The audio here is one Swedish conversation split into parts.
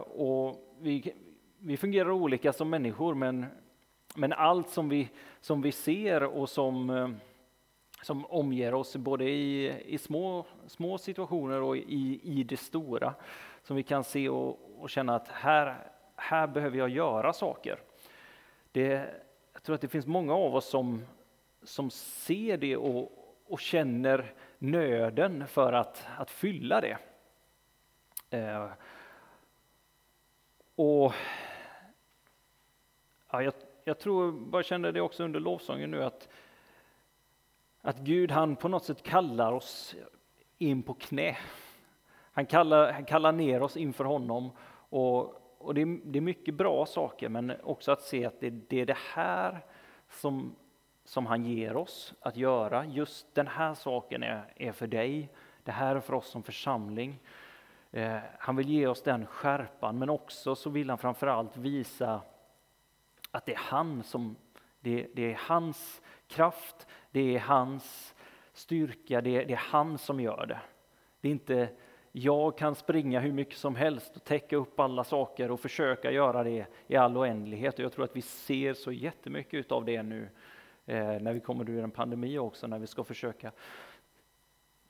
och vi, vi fungerar olika som människor, men, men allt som vi, som vi ser och som, eh, som omger oss, både i, i små, små situationer och i, i det stora, som vi kan se och, och känna att här, här behöver jag göra saker. Det, jag tror att det finns många av oss som, som ser det och, och känner nöden för att, att fylla det. Eh, och ja, jag, jag tror, bara kände det också under lovsången nu, att, att Gud han på något sätt kallar oss in på knä. Han kallar, han kallar ner oss inför honom. Och, och det, är, det är mycket bra saker, men också att se att det, det är det här som, som han ger oss att göra. Just den här saken är, är för dig. Det här är för oss som församling. Eh, han vill ge oss den skärpan, men också så vill han framförallt visa att det är han som, det, det är hans kraft, det är hans styrka, det, det är han som gör det. Det är inte jag kan springa hur mycket som helst och täcka upp alla saker och försöka göra det i all oändlighet. Och jag tror att vi ser så jättemycket av det nu eh, när vi kommer ur en pandemi också, när vi ska försöka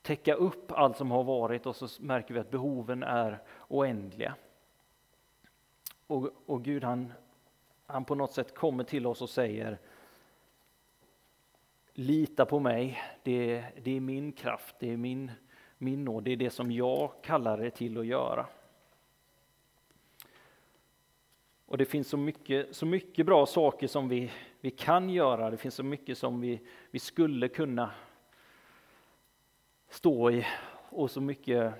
täcka upp allt som har varit och så märker vi att behoven är oändliga. Och, och Gud han, han på något sätt kommer till oss och säger Lita på mig, det, det är min kraft, det är min, min nåd, det är det som jag kallar det till att göra. Och det finns så mycket, så mycket bra saker som vi, vi kan göra, det finns så mycket som vi, vi skulle kunna stå i och så mycket,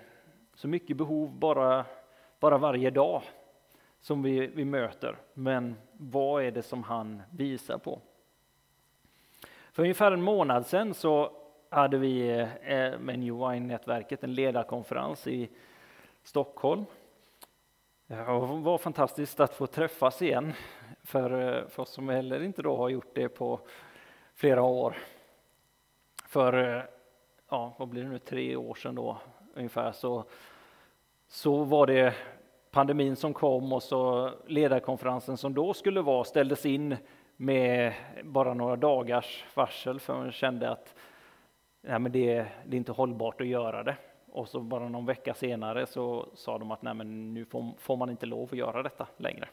så mycket behov bara, bara varje dag som vi, vi möter. Men vad är det som han visar på? För ungefär en månad sedan så hade vi eh, med New Wine-nätverket en ledarkonferens i Stockholm. Det var fantastiskt att få träffas igen för, eh, för oss som heller inte då har gjort det på flera år. För eh, ja, vad blir det nu, tre år sedan då ungefär så, så var det pandemin som kom och så ledarkonferensen som då skulle vara ställdes in med bara några dagars varsel för man kände att nej, men det, det är inte hållbart att göra det. Och så bara någon vecka senare så sa de att nej, men nu får, får man inte lov att göra detta längre.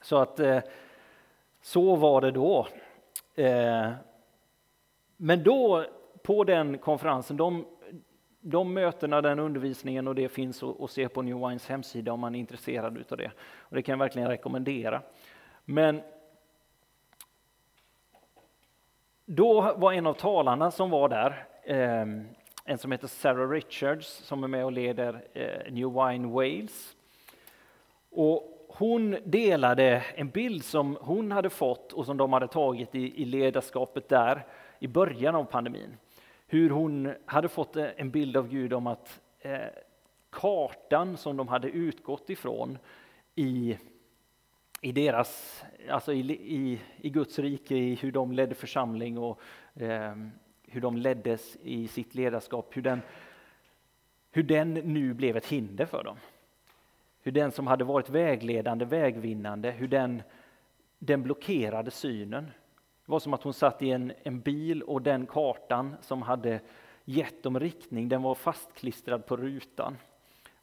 Så att eh, så var det då. Eh, men då på den konferensen, de, de mötena, den undervisningen och det finns att se på New Wines hemsida om man är intresserad av det. Och det kan jag verkligen rekommendera. Men då var en av talarna som var där, eh, en som heter Sarah Richards som är med och leder eh, New Wine Wales. Och hon delade en bild som hon hade fått och som de hade tagit i, i ledarskapet där i början av pandemin hur hon hade fått eh, en bild av Gud om att eh, kartan som de hade utgått ifrån i, i deras, alltså i, i, i Guds rike, i hur de ledde församling och eh, hur de leddes i sitt ledarskap, hur den, hur den nu blev ett hinder för dem. Hur den som hade varit vägledande, vägvinnande, hur den, den blockerade synen. Det var som att hon satt i en, en bil och den kartan som hade gett dem riktning, den var fastklistrad på rutan.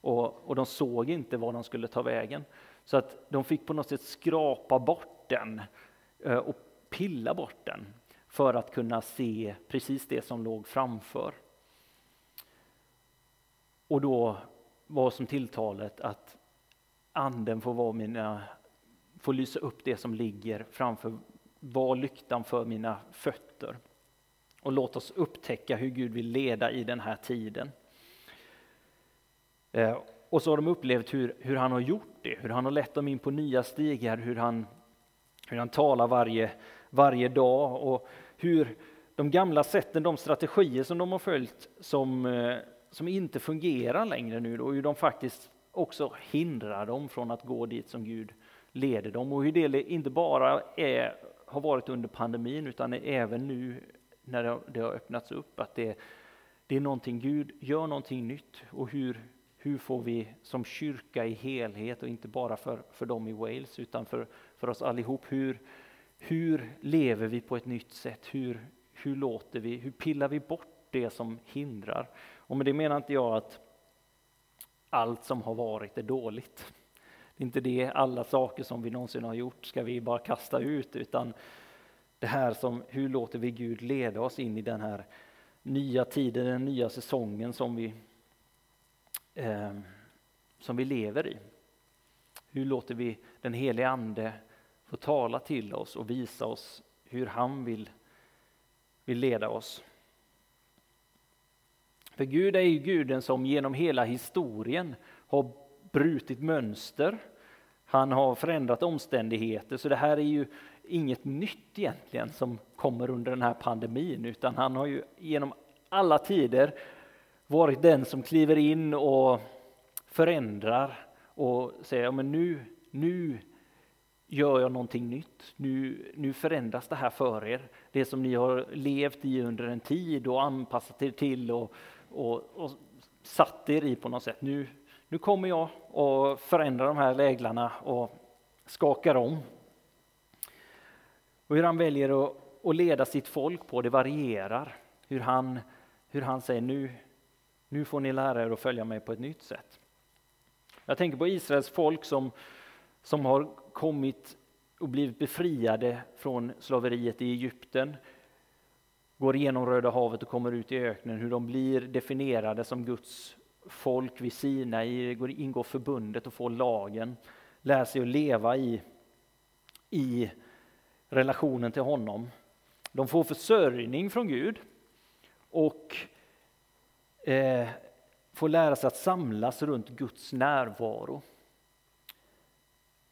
Och, och de såg inte var de skulle ta vägen. Så att de fick på något sätt skrapa bort den eh, och pilla bort den för att kunna se precis det som låg framför. Och då var som tilltalet att anden får, vara mina, får lysa upp det som ligger framför var lyktan för mina fötter. Och låt oss upptäcka hur Gud vill leda i den här tiden. Eh, och så har de upplevt hur, hur han har gjort det, hur han har lett dem in på nya stigar, hur han, hur han talar varje, varje dag och hur de gamla sätten, de strategier som de har följt som, eh, som inte fungerar längre nu och hur de faktiskt också hindrar dem från att gå dit som Gud leder dem och hur det inte bara är har varit under pandemin utan även nu när det har öppnats upp att det, det är någonting, Gud gör någonting nytt och hur, hur får vi som kyrka i helhet och inte bara för, för dem i Wales utan för, för oss allihop, hur, hur lever vi på ett nytt sätt? Hur, hur låter vi, hur pillar vi bort det som hindrar? Och med det menar inte jag att allt som har varit är dåligt. Det är inte det, alla saker som vi någonsin har gjort ska vi bara kasta ut, utan det här som, hur låter vi Gud leda oss in i den här nya tiden, den nya säsongen som vi, eh, som vi lever i. Hur låter vi den helige Ande få tala till oss och visa oss hur han vill, vill leda oss. För Gud är ju guden som genom hela historien har brutit mönster. Han har förändrat omständigheter, så det här är ju inget nytt egentligen som kommer under den här pandemin, utan han har ju genom alla tider varit den som kliver in och förändrar och säger, ja men nu, nu gör jag någonting nytt. Nu, nu förändras det här för er. Det som ni har levt i under en tid och anpassat er till och, och, och satt er i på något sätt. Nu, nu kommer jag och förändrar de här läglarna och skakar om. Och hur han väljer att, att leda sitt folk på, det varierar. Hur han, hur han säger nu, nu får ni lära er att följa mig på ett nytt sätt. Jag tänker på Israels folk som, som har kommit och blivit befriade från slaveriet i Egypten, går igenom Röda havet och kommer ut i öknen, hur de blir definierade som Guds folk vid Sinai, ingår förbundet och får lagen, lär sig att leva i, i relationen till honom. De får försörjning från Gud och eh, får lära sig att samlas runt Guds närvaro.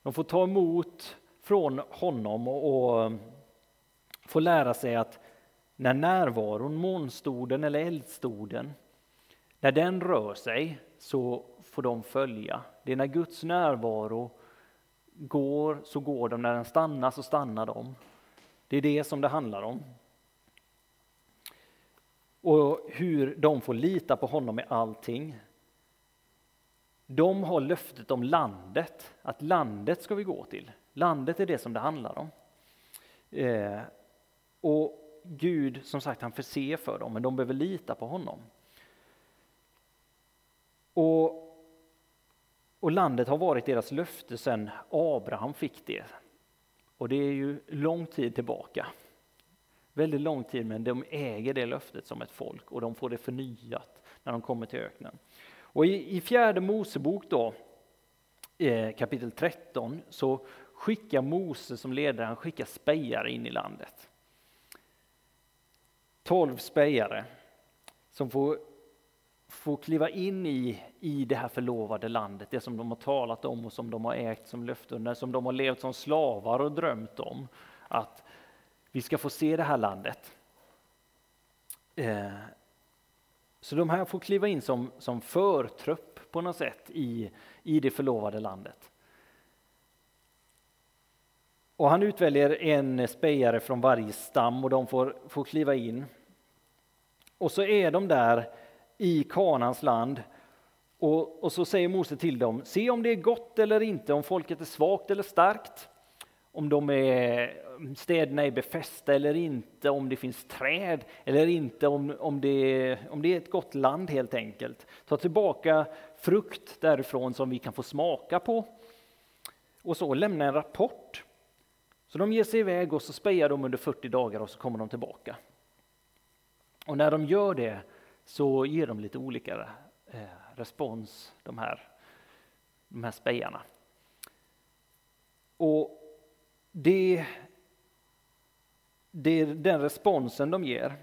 De får ta emot från honom och, och får lära sig att när närvaron, månstoden eller eldstoden, när den rör sig så får de följa. Det är när Guds närvaro går så går de, när den stannar så stannar de. Det är det som det handlar om. Och hur de får lita på honom i allting. De har löftet om landet, att landet ska vi gå till. Landet är det som det handlar om. Eh, och Gud, som sagt, han förser för dem, men de behöver lita på honom. Och, och landet har varit deras löfte sedan Abraham fick det. Och det är ju lång tid tillbaka. Väldigt lång tid, men de äger det löftet som ett folk och de får det förnyat när de kommer till öknen. Och i, i fjärde Mosebok då, eh, kapitel 13, så skickar Mose som ledare, han skickar spejare in i landet. Tolv spejare som får, får kliva in i, i det här förlovade landet, det som de har talat om och som de har ägt som löften, som de har levt som slavar och drömt om. Att vi ska få se det här landet. Eh, så de här får kliva in som, som förtrupp på något sätt i, i det förlovade landet. Och han utväljer en spejare från varje stam och de får, får kliva in. Och så är de där i Kanans land och, och så säger Mose till dem, se om det är gott eller inte, om folket är svagt eller starkt, om de är, städerna är befästa eller inte, om det finns träd eller inte, om, om, det, om det är ett gott land helt enkelt. Ta tillbaka frukt därifrån som vi kan få smaka på och så lämna en rapport. Så de ger sig iväg och så spejar de under 40 dagar och så kommer de tillbaka. Och när de gör det så ger de lite olika eh, respons, de här, de här spejarna. Och det, det, den responsen de ger,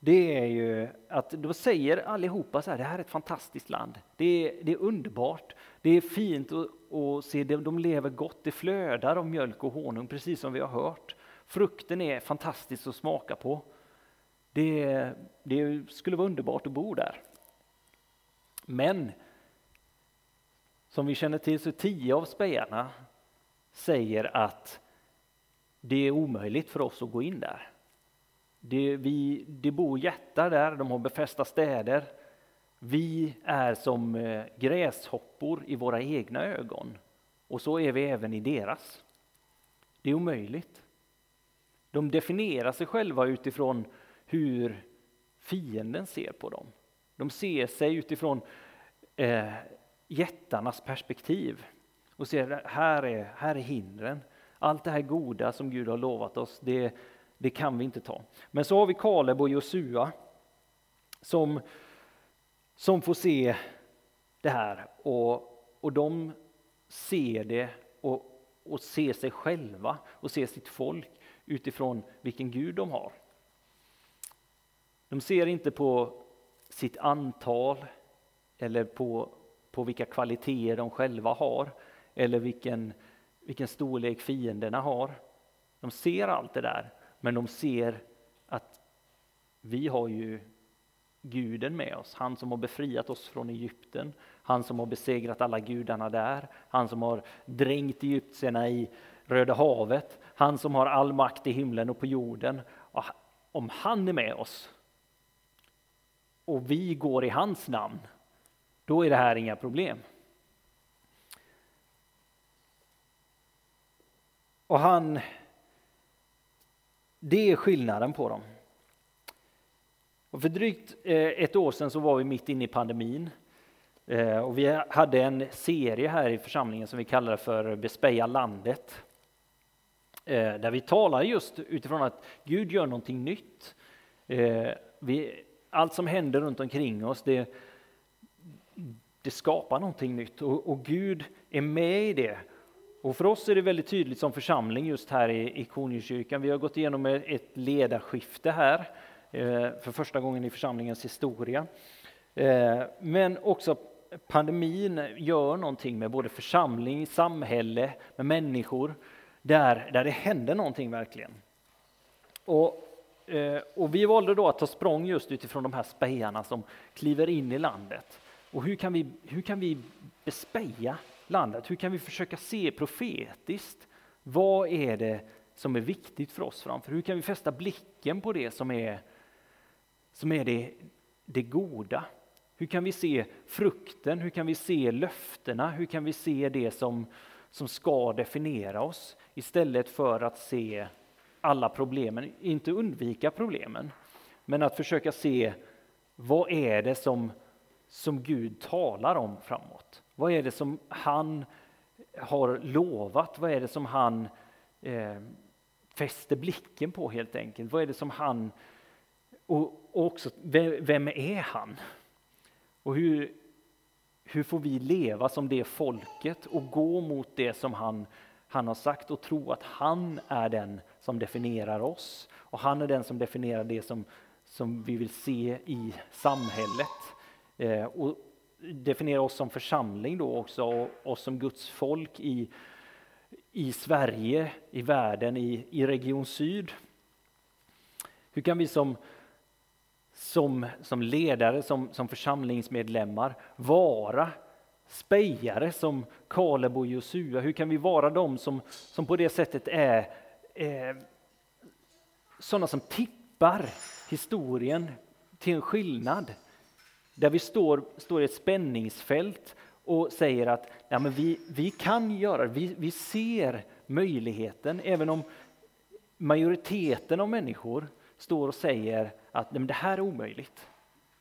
det är ju att då säger allihopa så här, det här är ett fantastiskt land. Det är, det är underbart, det är fint att, att se, de lever gott, det flödar av mjölk och honung, precis som vi har hört. Frukten är fantastisk att smaka på. Det, det skulle vara underbart att bo där. Men som vi känner till så tio av spejarna säger att det är omöjligt för oss att gå in där. Det, vi, det bor jättar där, de har befästa städer. Vi är som eh, gräshoppor i våra egna ögon och så är vi även i deras. Det är omöjligt. De definierar sig själva utifrån hur fienden ser på dem. De ser sig utifrån eh, jättarnas perspektiv och ser här är, här är hindren. Allt det här goda som Gud har lovat oss, det, det kan vi inte ta. Men så har vi Kaleb och Josua som, som får se det här och, och de ser det och, och ser sig själva och ser sitt folk utifrån vilken Gud de har. De ser inte på sitt antal eller på, på vilka kvaliteter de själva har eller vilken, vilken storlek fienderna har. De ser allt det där, men de ser att vi har ju guden med oss, han som har befriat oss från Egypten, han som har besegrat alla gudarna där, han som har dränkt egyptierna i Röda havet, han som har all makt i himlen och på jorden. Om han är med oss och vi går i hans namn, då är det här inga problem. Och han, det är skillnaden på dem. Och för drygt eh, ett år sedan så var vi mitt inne i pandemin. Eh, och vi hade en serie här i församlingen som vi kallade för Bespeja landet. Eh, där vi talar just utifrån att Gud gör någonting nytt. Vi, allt som händer runt omkring oss, det, det skapar någonting nytt och, och, Gud är med i det. Och för oss är det väldigt tydligt som församling just här i, i Konungskyrkan. Vi har gått igenom ett ledarskifte här eh, för första gången i församlingens historia. Eh, men också pandemin gör någonting med både församling, samhälle, med människor, där, där det händer någonting verkligen. Och Eh, och vi valde då att ta språng just utifrån de här spejarna som kliver in i landet. Och hur kan vi, hur kan vi bespeja landet? Hur kan vi försöka se profetiskt? Vad är det som är viktigt för oss framför? Hur kan vi fästa blicken på det som är, som är det, det goda? Hur kan vi se frukten? Hur kan vi se löftena? Hur kan vi se det som, som ska definiera oss istället för att se alla problemen, inte undvika problemen, men att försöka se vad är det som, som Gud talar om framåt? Vad är det som han har lovat? Vad är det som han eh, fäster blicken på helt enkelt? Vad är det som han... Och, och också, vem, vem är han? Och hur, hur får vi leva som det folket och gå mot det som han han har sagt och tro att han är den som definierar oss och han är den som definierar det som, som vi vill se i samhället. Eh, och definierar oss som församling då också och oss som Guds folk i, i Sverige, i världen, i, i Region Syd. Hur kan vi som, som, som ledare, som, som församlingsmedlemmar vara spejare som Kaleb och Josua? Hur kan vi vara de som, som på det sättet är eh, sådana som tippar historien till en skillnad? Där vi står, står i ett spänningsfält och säger att ja, men vi, vi kan göra det, vi, vi ser möjligheten, även om majoriteten av människor står och säger att nej, det här är omöjligt.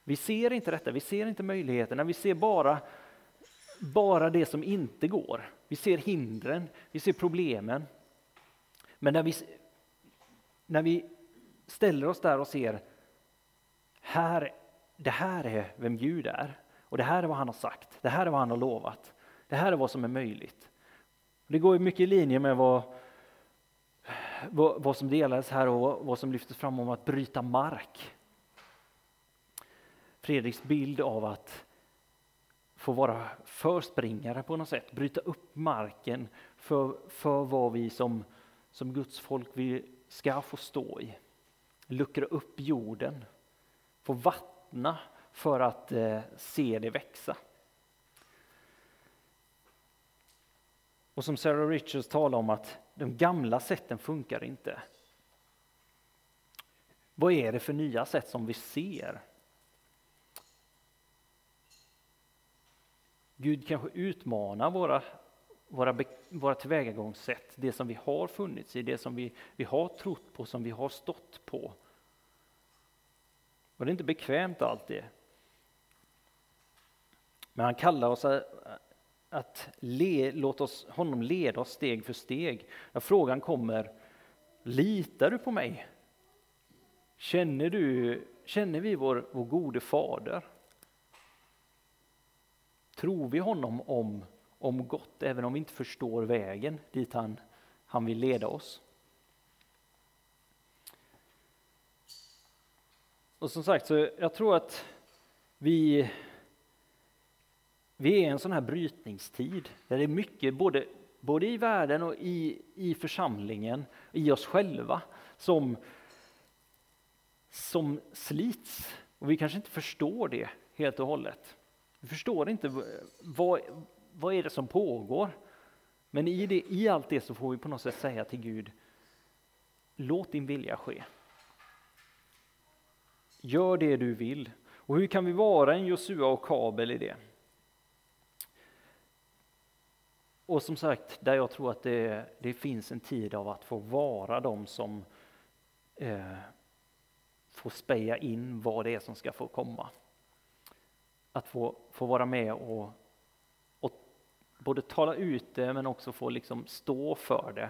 Vi ser inte detta, vi ser inte möjligheterna, vi ser bara bara det som inte går. Vi ser hindren, vi ser problemen. Men när vi, när vi ställer oss där och ser här, det här är vem Gud är och det här är vad han har sagt, det här är vad han har lovat, det här är vad som är möjligt. Det går mycket i linje med vad, vad, vad som delades här och vad som lyftes fram om att bryta mark. Fredriks bild av att få vara förspringare på något sätt, bryta upp marken för, för vad vi som, som Guds folk vi ska få stå i. Luckra upp jorden, få vattna för att eh, se det växa. Och som Sarah Richards talar om att de gamla sätten funkar inte. Vad är det för nya sätt som vi ser? Gud kanske utmanar våra, våra, våra tillvägagångssätt, det som vi har funnits i, det som vi, vi har trott på, som vi har stått på. Och det är inte bekvämt alltid. Men han kallar oss eh, att le, låta oss, honom leda oss steg för steg. När frågan kommer, litar du på mig? Känner, du, känner vi vår, vår gode fader? Tror vi honom om, om gott, även om vi inte förstår vägen dit han, han vill leda oss? Och som sagt, så jag tror att vi, vi är i en sån här brytningstid där det är mycket, både, både i världen och i, i församlingen, i oss själva, som, som slits. Och vi kanske inte förstår det helt och hållet. Vi förstår inte vad, vad är det som pågår. Men i, det, i allt det så får vi på något sätt säga till Gud, låt din vilja ske. Gör det du vill. Och hur kan vi vara en Josua och Kabel i det? Och som sagt, där jag tror att det, det finns en tid av att få vara de som eh, får speja in vad det är som ska få komma. Att få, få vara med och, och både tala ut det men också få liksom stå för det.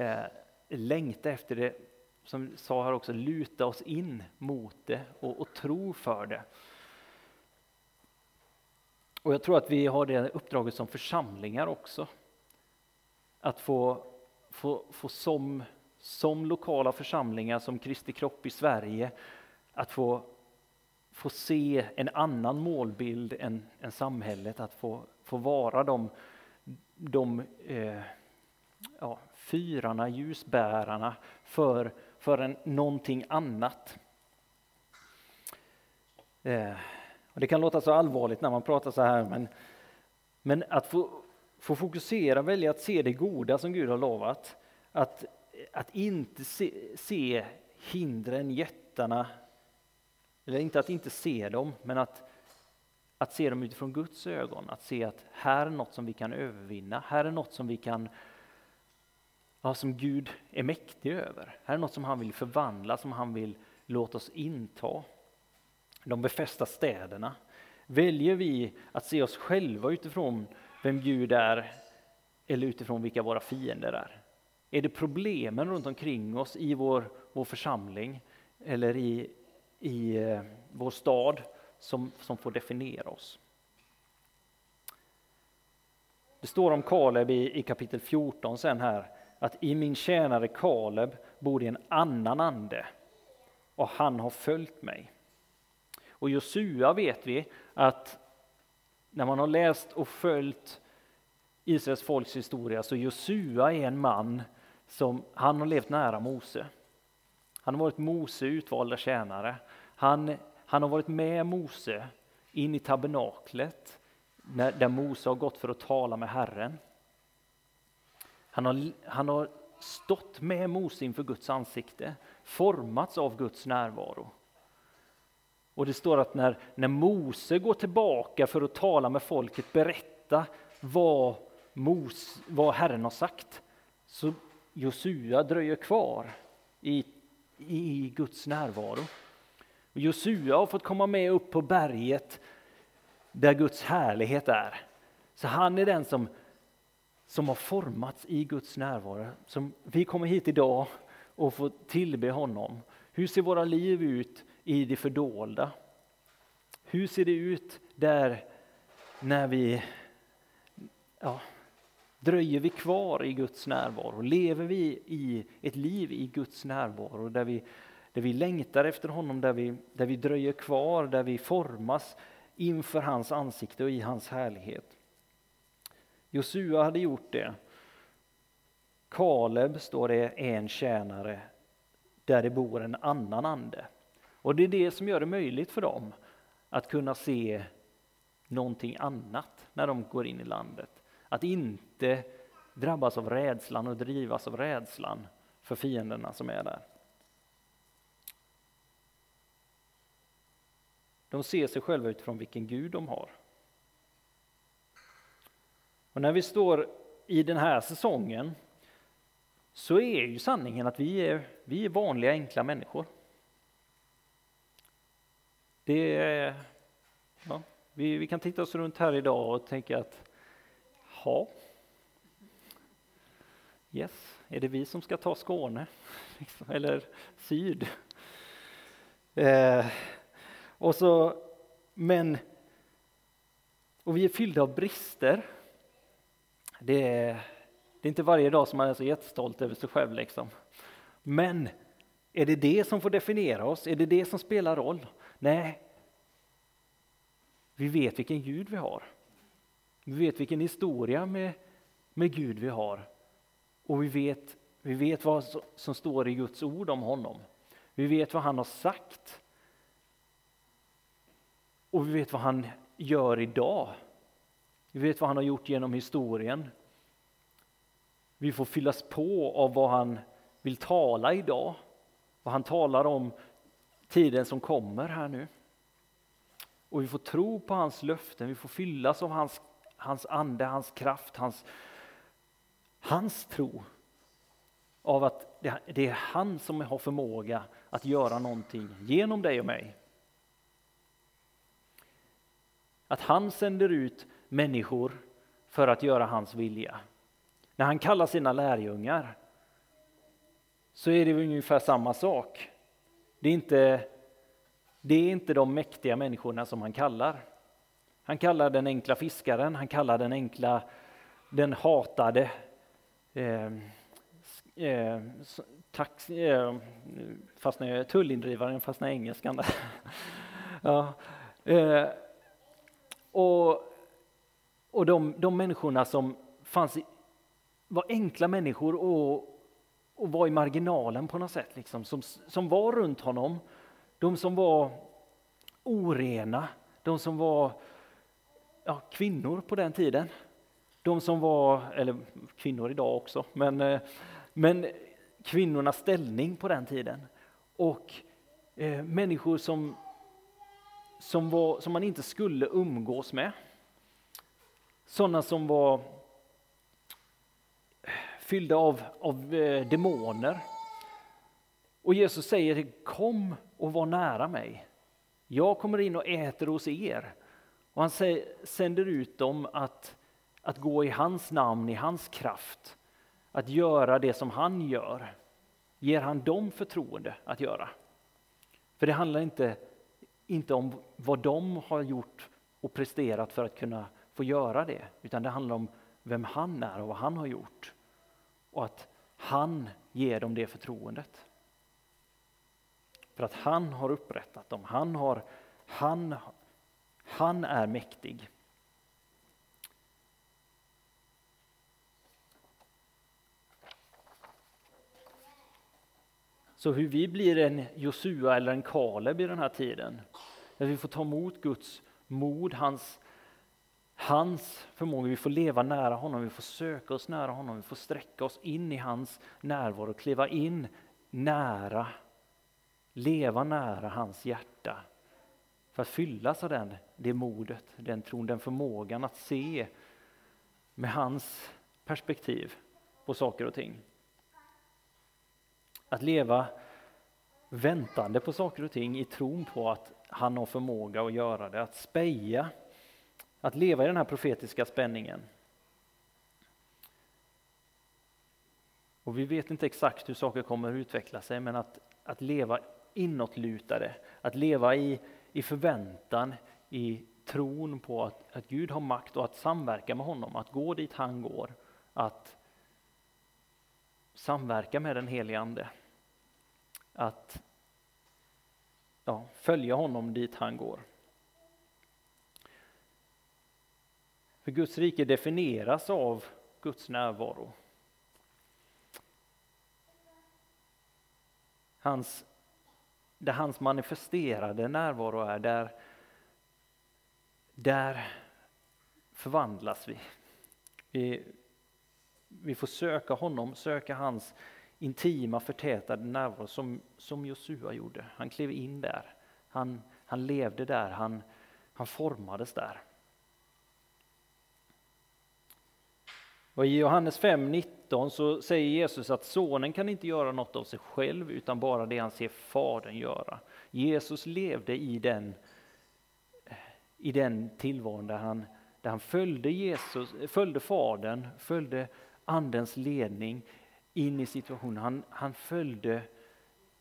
Eh, längta efter det som vi sa här också, luta oss in mot det och, och tro för det. Och jag tror att vi har det uppdraget som församlingar också. Att få, få, få som, som lokala församlingar, som Kristi kropp i Sverige, att få, få se en annan målbild än, än samhället, att få, få vara de, de eh, ja, fyrarna, ljusbärarna för förrän någonting annat. Eh, och det kan låta så allvarligt när man pratar så här, men, men att få, få fokusera, välja att se det goda som Gud har lovat. Att, att inte se, se hindren, jättarna, eller inte att inte se dem, men att, att se dem utifrån Guds ögon. Att se att här är något som vi kan övervinna, här är något som vi kan ja, som Gud är mäktig över. Här är något som han vill förvandla, som han vill låta oss inta. De befästa städerna. Väljer vi att se oss själva utifrån vem Gud är eller utifrån vilka våra fiender är? Är det problemen runt omkring oss i vår, vår församling eller i, i eh, vår stad som, som får definiera oss? Det står om Kaleb i, i kapitel 14 sen här att i min tjänare Kaleb bor en annan ande och han har följt mig. Och Josua vet vi att när man har läst och följt Israels folks historia så Josua är en man som han har levt nära Mose. Han har varit Mose utvalda tjänare. Han, han har varit med Mose in i tabernaklet när, där Mose har gått för att tala med Herren. Han har, han har stått med Mose inför Guds ansikte, formats av Guds närvaro. Och det står att när, när Mose går tillbaka för att tala med folket, berätta vad, Mos, vad Herren har sagt, så Josua dröjer kvar i, i Guds närvaro. Och Josua har fått komma med upp på berget där Guds härlighet är. Så han är den som som har formats i Guds närvaro. Som vi kommer hit idag och får tillbe honom. Hur ser våra liv ut i det fördolda? Hur ser det ut där när vi ja, dröjer vi kvar i Guds närvaro? Lever vi i ett liv i Guds närvaro där vi, där vi längtar efter honom, där vi, där vi dröjer kvar, där vi formas inför hans ansikte och i hans härlighet? Josua hade gjort det. Kaleb, står det, är en tjänare där det bor en annan ande. Och det är det som gör det möjligt för dem att kunna se någonting annat när de går in i landet. Att inte drabbas av rädslan och drivas av rädslan för fienderna som är där. De ser sig själva utifrån vilken Gud de har. Och när vi står i den här säsongen så är ju sanningen att vi är, vi är vanliga enkla människor. Det är, ja, vi, vi kan titta oss runt här idag och tänka att ja, Yes, är det vi som ska ta Skåne? Liksom, eller syd? Eh, och så, men, och vi är fyllda av brister. Det är, det är inte varje dag som man är så jättestolt över sig själv. Liksom. Men är det det som får definiera oss? Är det det som spelar roll? Nej. Vi vet vilken Gud vi har. Vi vet vilken historia med, med Gud vi har. Och vi vet, vi vet vad som står i Guds ord om honom. Vi vet vad han har sagt. Och vi vet vad han gör idag. Vi vet vad han har gjort genom historien. Vi får fyllas på av vad han vill tala idag. Vad han talar om tiden som kommer här nu. Och vi får tro på hans löften, vi får fyllas av hans, hans ande, hans kraft, hans, hans tro. Av att det, det är han som har förmåga att göra någonting genom dig och mig. Att han sänder ut människor för att göra hans vilja. När han kallar sina lärjungar så är det ungefär samma sak. Det är inte, det är inte de mäktiga människorna som han kallar. Han kallar den enkla fiskaren, han kallar den enkla, den hatade eh, eh, tax, eh, fastnar tullindrivaren, fastnar engelskan ja, eh, och och de, de människorna som fanns i, var enkla människor och, och var i marginalen på något sätt, liksom, som, som var runt honom. De som var orena, de som var ja, kvinnor på den tiden. De som var, eller kvinnor idag också, men, eh, men kvinnornas ställning på den tiden. Och eh, människor som, som, var, som man inte skulle umgås med. Sådana som var fyllda av, av eh, demoner. Och Jesus säger kom och var nära mig. Jag kommer in och äter hos er. Och han säger, sänder ut dem att, att gå i hans namn, i hans kraft. Att göra det som han gör. Ger han dem förtroende att göra. För det handlar inte, inte om vad de har gjort och presterat för att kunna få göra det, utan det handlar om vem han är och vad han har gjort. Och att han ger dem det förtroendet. För att han har upprättat dem, han, har, han, han är mäktig. Så hur vi blir en Josua eller en Kaleb i den här tiden, där vi får ta emot Guds mod, hans Hans förmåga, vi får leva nära honom, vi får söka oss nära honom, vi får sträcka oss in i hans närvaro, kliva in nära, leva nära hans hjärta. För att fyllas av den, det modet, den tron, den förmågan att se med hans perspektiv på saker och ting. Att leva väntande på saker och ting i tron på att han har förmåga att göra det, att speja att leva i den här profetiska spänningen. Och vi vet inte exakt hur saker kommer att utveckla sig, men att, att leva inåtlutade, att leva i, i förväntan, i tron på att, att Gud har makt och att samverka med honom, att gå dit han går, att samverka med den helige Ande. Att ja, följa honom dit han går. För Guds rike definieras av Guds närvaro. Hans, där hans manifesterade närvaro är, där, där förvandlas vi. vi. Vi får söka honom, söka hans intima förtätade närvaro som, som Josua gjorde. Han klev in där, han, han levde där, han, han formades där. Och I Johannes 5.19 så säger Jesus att sonen kan inte göra något av sig själv utan bara det han ser fadern göra. Jesus levde i den, i den tillvaron där han, där han följde, Jesus, följde fadern, följde andens ledning in i situationen. Han, han följde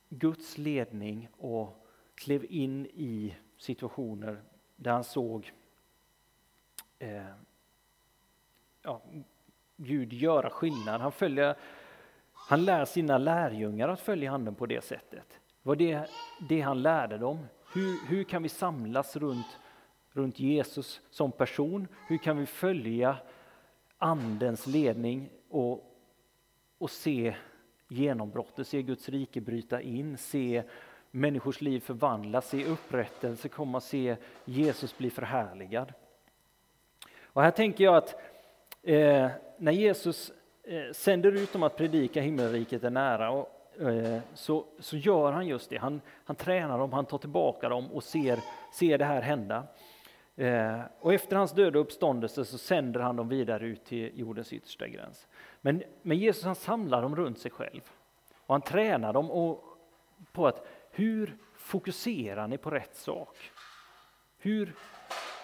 Guds ledning och klev in i situationer där han såg eh, ja, Gud göra skillnad. Han, följer, han lär sina lärjungar att följa handen på det sättet. Det var det, det han lärde dem. Hur, hur kan vi samlas runt, runt Jesus som person? Hur kan vi följa Andens ledning och, och se genombrottet, se Guds rike bryta in, se människors liv förvandlas, se upprättelse komma, se Jesus bli förhärligad. Och här tänker jag att eh, när Jesus eh, sänder ut dem att predika himmelriket är nära och, eh, så, så gör han just det. Han, han tränar dem, han tar tillbaka dem och ser, ser det här hända. Eh, och efter hans död och uppståndelse så sänder han dem vidare ut till jordens yttersta gräns. Men, men Jesus han samlar dem runt sig själv och han tränar dem och, på att hur fokuserar ni på rätt sak? Hur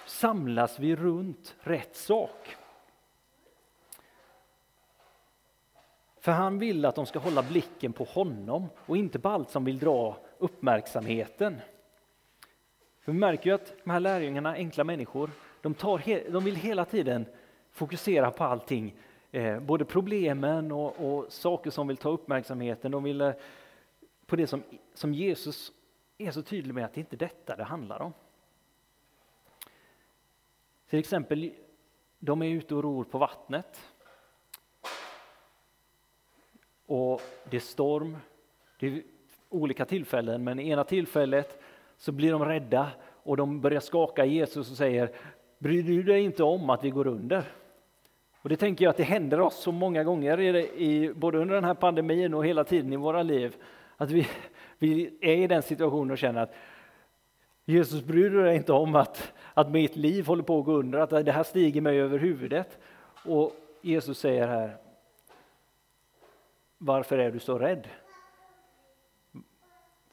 samlas vi runt rätt sak? För han vill att de ska hålla blicken på honom och inte på allt som vill dra uppmärksamheten. För vi märker ju att de här lärjungarna, enkla människor, de, tar, de vill hela tiden fokusera på allting. Eh, både problemen och, och, saker som vill ta uppmärksamheten. De vill eh, på det som, som Jesus är så tydlig med att det inte är detta det handlar om. Till exempel, de är ute och ror på vattnet. Och det är storm, det är olika tillfällen, men i ena tillfället så blir de rädda och de börjar skaka Jesus och säger Bryr du dig inte om att vi går under? Och det tänker jag att det händer oss så många gånger, i, både under den här pandemin och hela tiden i våra liv, att vi, vi är i den situationen och känner att Jesus bryr dig inte om att, att mitt liv håller på att gå under, att det här stiger mig över huvudet. Och Jesus säger här, varför är du så rädd?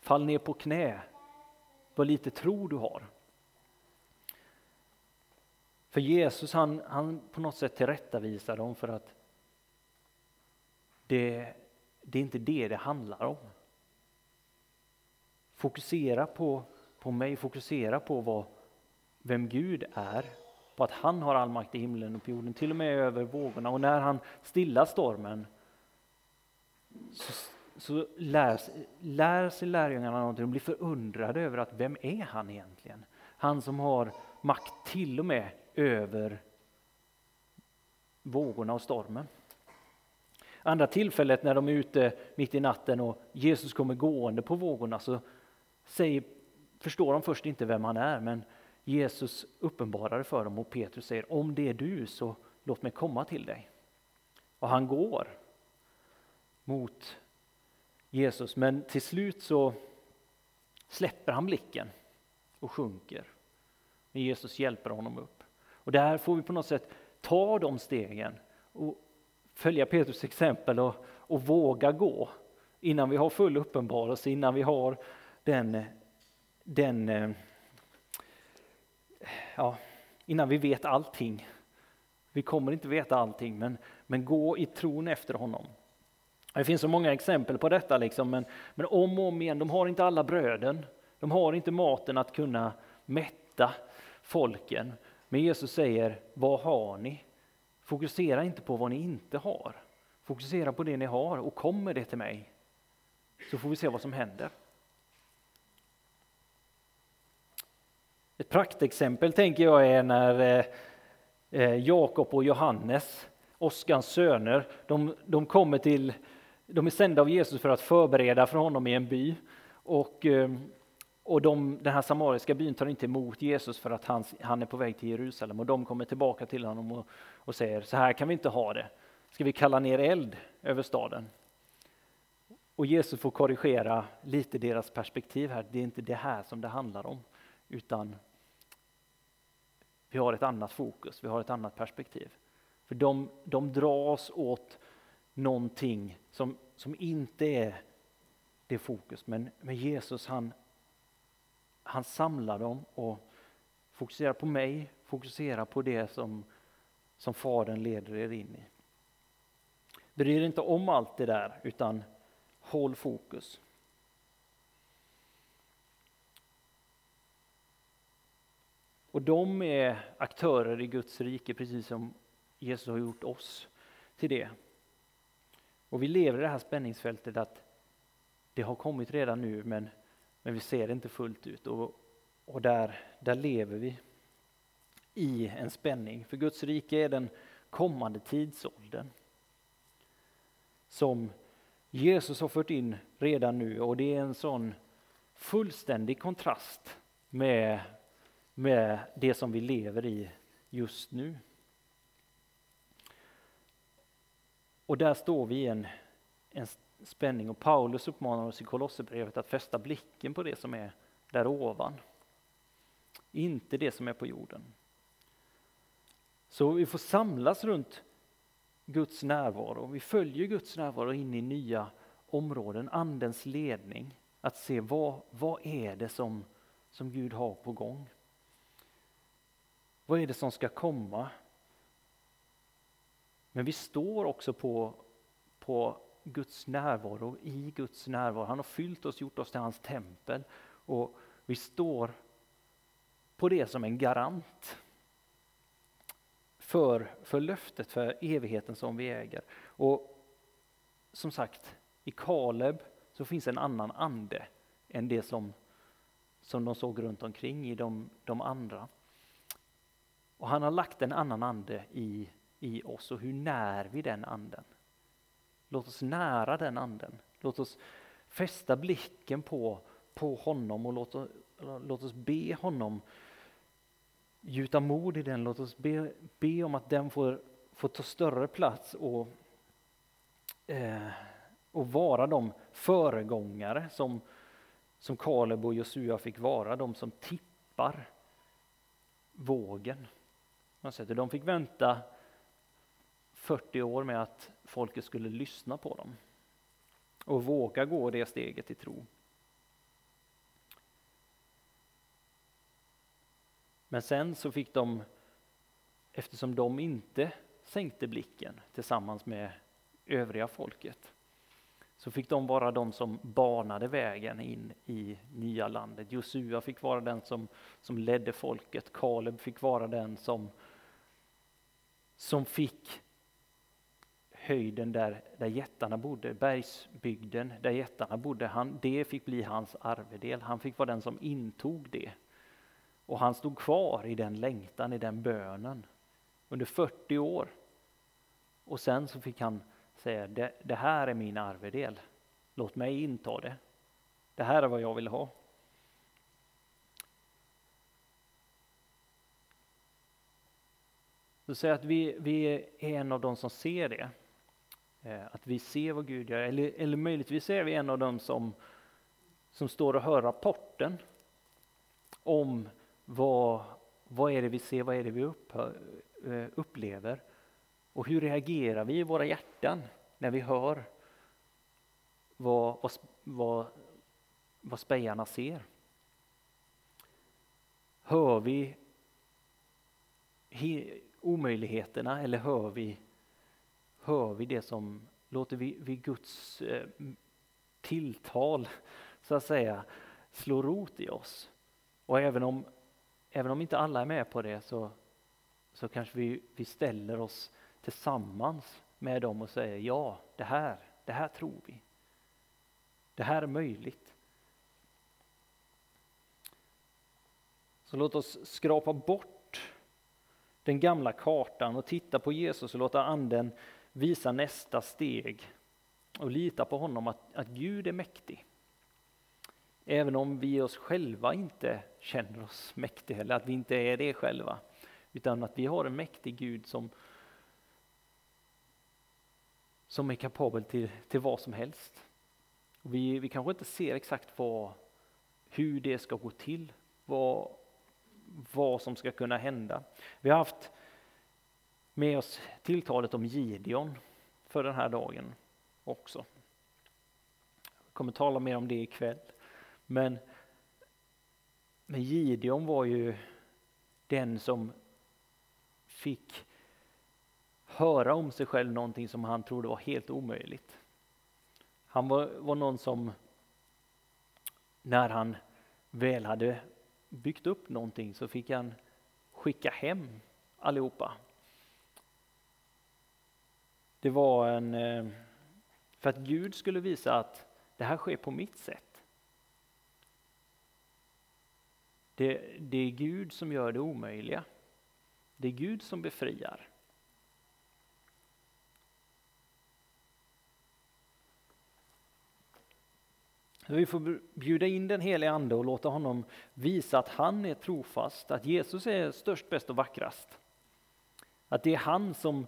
Fall ner på knä, vad lite tro du har. För Jesus han, han på något sätt tillrättavisar dem för att det, det är inte det det handlar om. Fokusera på, på mig, fokusera på vad, vem Gud är, på att han har all makt i himlen och på jorden, till och med över vågorna. Och när han stillar stormen så, så lär, lär sig lärjungarna någonting, de blir förundrade över att vem är han egentligen? Han som har makt till och med över vågorna och stormen. Andra tillfället när de är ute mitt i natten och Jesus kommer gående på vågorna så säger, förstår de först inte vem han är men Jesus uppenbarar det för dem och Petrus säger om det är du så låt mig komma till dig. Och han går mot Jesus men till slut så släpper han blicken och sjunker. Men Jesus hjälper honom upp. Och där får vi på något sätt ta de stegen och följa Petrus exempel och, och våga gå innan vi har full uppenbarelse, innan vi har den, den eh, ja, innan vi vet allting. Vi kommer inte veta allting, men, men gå i tron efter honom. Det finns så många exempel på detta, liksom, men, men om och om igen, de har inte alla bröden, de har inte maten att kunna mätta folken. Men Jesus säger, vad har ni? Fokusera inte på vad ni inte har. Fokusera på det ni har och kom med det till mig. Så får vi se vad som händer. Ett praktexempel tänker jag är när eh, eh, Jakob och Johannes, Oskans söner, de, de kommer till, de är sända av Jesus för att förbereda för honom i en by. Och, eh, och de, den här samariska byn tar inte emot Jesus för att han, han är på väg till Jerusalem och de kommer tillbaka till honom och, och säger så här kan vi inte ha det. Ska vi kalla ner eld över staden? Och Jesus får korrigera lite deras perspektiv här. Det är inte det här som det handlar om, utan vi har ett annat fokus, vi har ett annat perspektiv. För de, de dras åt någonting som, som inte är det fokus. Men, men Jesus han, han samlar dem och fokuserar på mig, fokuserar på det som, som Fadern leder er in i. Bry er inte om allt det där, utan håll fokus. Och de är aktörer i Guds rike, precis som Jesus har gjort oss till det. Och vi lever i det här spänningsfältet att det har kommit redan nu, men, men vi ser det inte fullt ut. Och, och där, där lever vi i en spänning. För Guds rike är den kommande tidsåldern som Jesus har fört in redan nu och det är en sån fullständig kontrast med, med det som vi lever i just nu. Och där står vi i en, en spänning och Paulus uppmanar oss i Kolosserbrevet att fästa blicken på det som är där ovan. Inte det som är på jorden. Så vi får samlas runt Guds närvaro. Vi följer Guds närvaro in i nya områden, Andens ledning. Att se vad, vad är det som, som Gud har på gång? Vad är det som ska komma? Men vi står också på, på Guds närvaro, i Guds närvaro. Han har fyllt oss, gjort oss till hans tempel. Och vi står på det som en garant för, för löftet, för evigheten som vi äger. Och som sagt, i Kaleb så finns en annan ande än det som, som de såg runt omkring i de, de andra. Och han har lagt en annan ande i, i oss och hur när vi den anden? Låt oss nära den anden. Låt oss fästa blicken på, på honom och låt, låt oss be honom gjuta mod i den. Låt oss be, be om att den får, får ta större plats och, eh, och vara de föregångare som, som Kaleb och Josua fick vara, de som tippar vågen. De fick vänta 40 år med att folket skulle lyssna på dem och våga gå det steget i tro. Men sen så fick de, eftersom de inte sänkte blicken tillsammans med övriga folket, så fick de vara de som banade vägen in i nya landet. Josua fick vara den som, som ledde folket, Kaleb fick vara den som, som fick höjden där, där jättarna bodde, bergsbygden där jättarna bodde, han, det fick bli hans arvedel. Han fick vara den som intog det. Och han stod kvar i den längtan, i den bönen under 40 år. Och sen så fick han säga, det, det här är min arvedel. Låt mig inta det. Det här är vad jag vill ha. Så säg att vi, vi är en av de som ser det. Eh, att vi ser vad Gud gör, eller, eller möjligtvis är vi en av dem som, som står och hör rapporten om vad, vad är det vi ser, vad är det vi upphör, eh, upplever? Och hur reagerar vi i våra hjärtan när vi hör vad, vad, vad, vad spejarna ser? Hör vi omöjligheterna eller hör vi, hör vi det som, låter vi, vi Guds eh, tilltal så att säga slå rot i oss? Och även om även om inte alla är med på det så, så kanske vi, vi ställer oss tillsammans med dem och säger ja, det här, det här tror vi. Det här är möjligt. Så låt oss skrapa bort den gamla kartan och titta på Jesus och låta anden visa nästa steg och lita på honom att, att Gud är mäktig. Även om vi oss själva inte känner oss mäktiga eller att vi inte är det själva. Utan att vi har en mäktig Gud som, som är kapabel till, till vad som helst. Och vi, vi kanske inte ser exakt vad, hur det ska gå till, vad, vad som ska kunna hända. Vi har haft med oss tilltalet om Gideon för den här dagen också. Jag kommer tala mer om det ikväll. Men, men Gideon var ju den som fick höra om sig själv någonting som han trodde var helt omöjligt. Han var, var någon som när han väl hade byggt upp någonting så fick han skicka hem allihopa. Det var en, eh, för att Gud skulle visa att det här sker på mitt sätt. Det, det är Gud som gör det omöjliga. Det är Gud som befriar. Vi får bjuda in den helige Ande och låta honom visa att han är trofast, att Jesus är störst, bäst och vackrast. Att det är han som,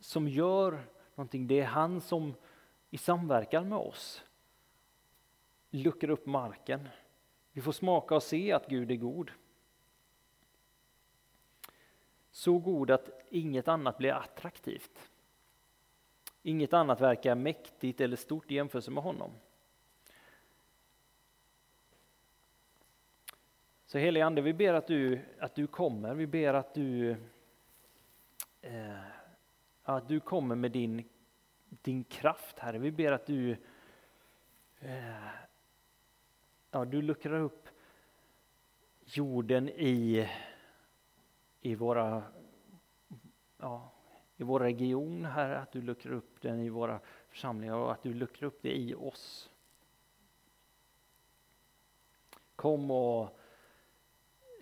som gör någonting, det är han som i samverkan med oss luckrar upp marken. Vi får smaka och se att Gud är god. Så god att inget annat blir attraktivt. Inget annat verkar mäktigt eller stort i jämförelse med honom. Så helige Ande, vi ber att du, att du kommer, vi ber att du, eh, att du kommer med din, din kraft, Herre. Vi ber att du, eh, ja, du luckrar upp jorden i, i, våra, ja, i vår region, Herre, att du luckrar upp den i våra församlingar och att du luckrar upp det i oss. Kom och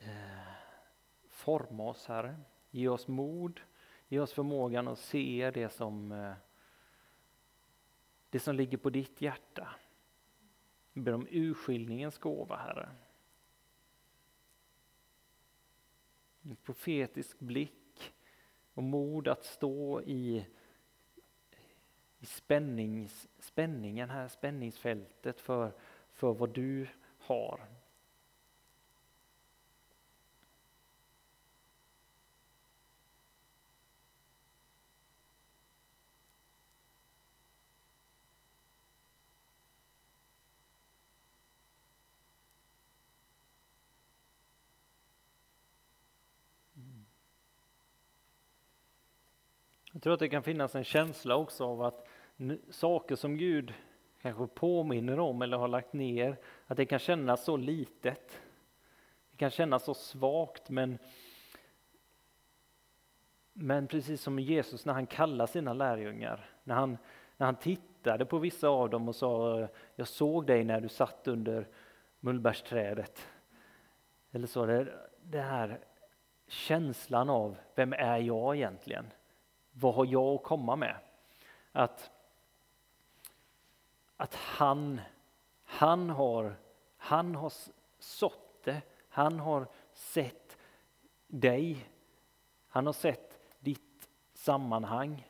eh, Forma oss, Herre. Ge oss mod, ge oss förmågan att se det som, eh, det som ligger på ditt hjärta. Vi ber om urskiljningens gåva, Herre. En profetisk blick och mod att stå i, i spännings, spänningen här, spänningsfältet för, för vad du har Jag tror att det kan finnas en känsla också av att saker som Gud kanske påminner om eller har lagt ner, att det kan kännas så litet. Det kan kännas så svagt men men precis som Jesus när han kallar sina lärjungar, när han, när han tittade på vissa av dem och sa Jag såg dig när du satt under mullbärsträdet. Eller så, det, det här känslan av Vem är jag egentligen? Vad har jag att komma med? Att, att han, han, har, han har sått det, han har sett dig, han har sett ditt sammanhang.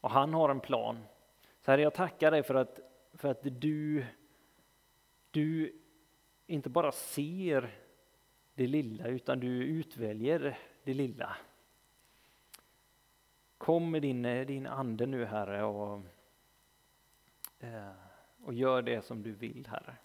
Och han har en plan. Så Herre, jag tackar dig för att, för att du, du inte bara ser det lilla utan du utväljer det lilla. Kom med din, eh, din ande nu Herre och, eh, och gör det som du vill Herre.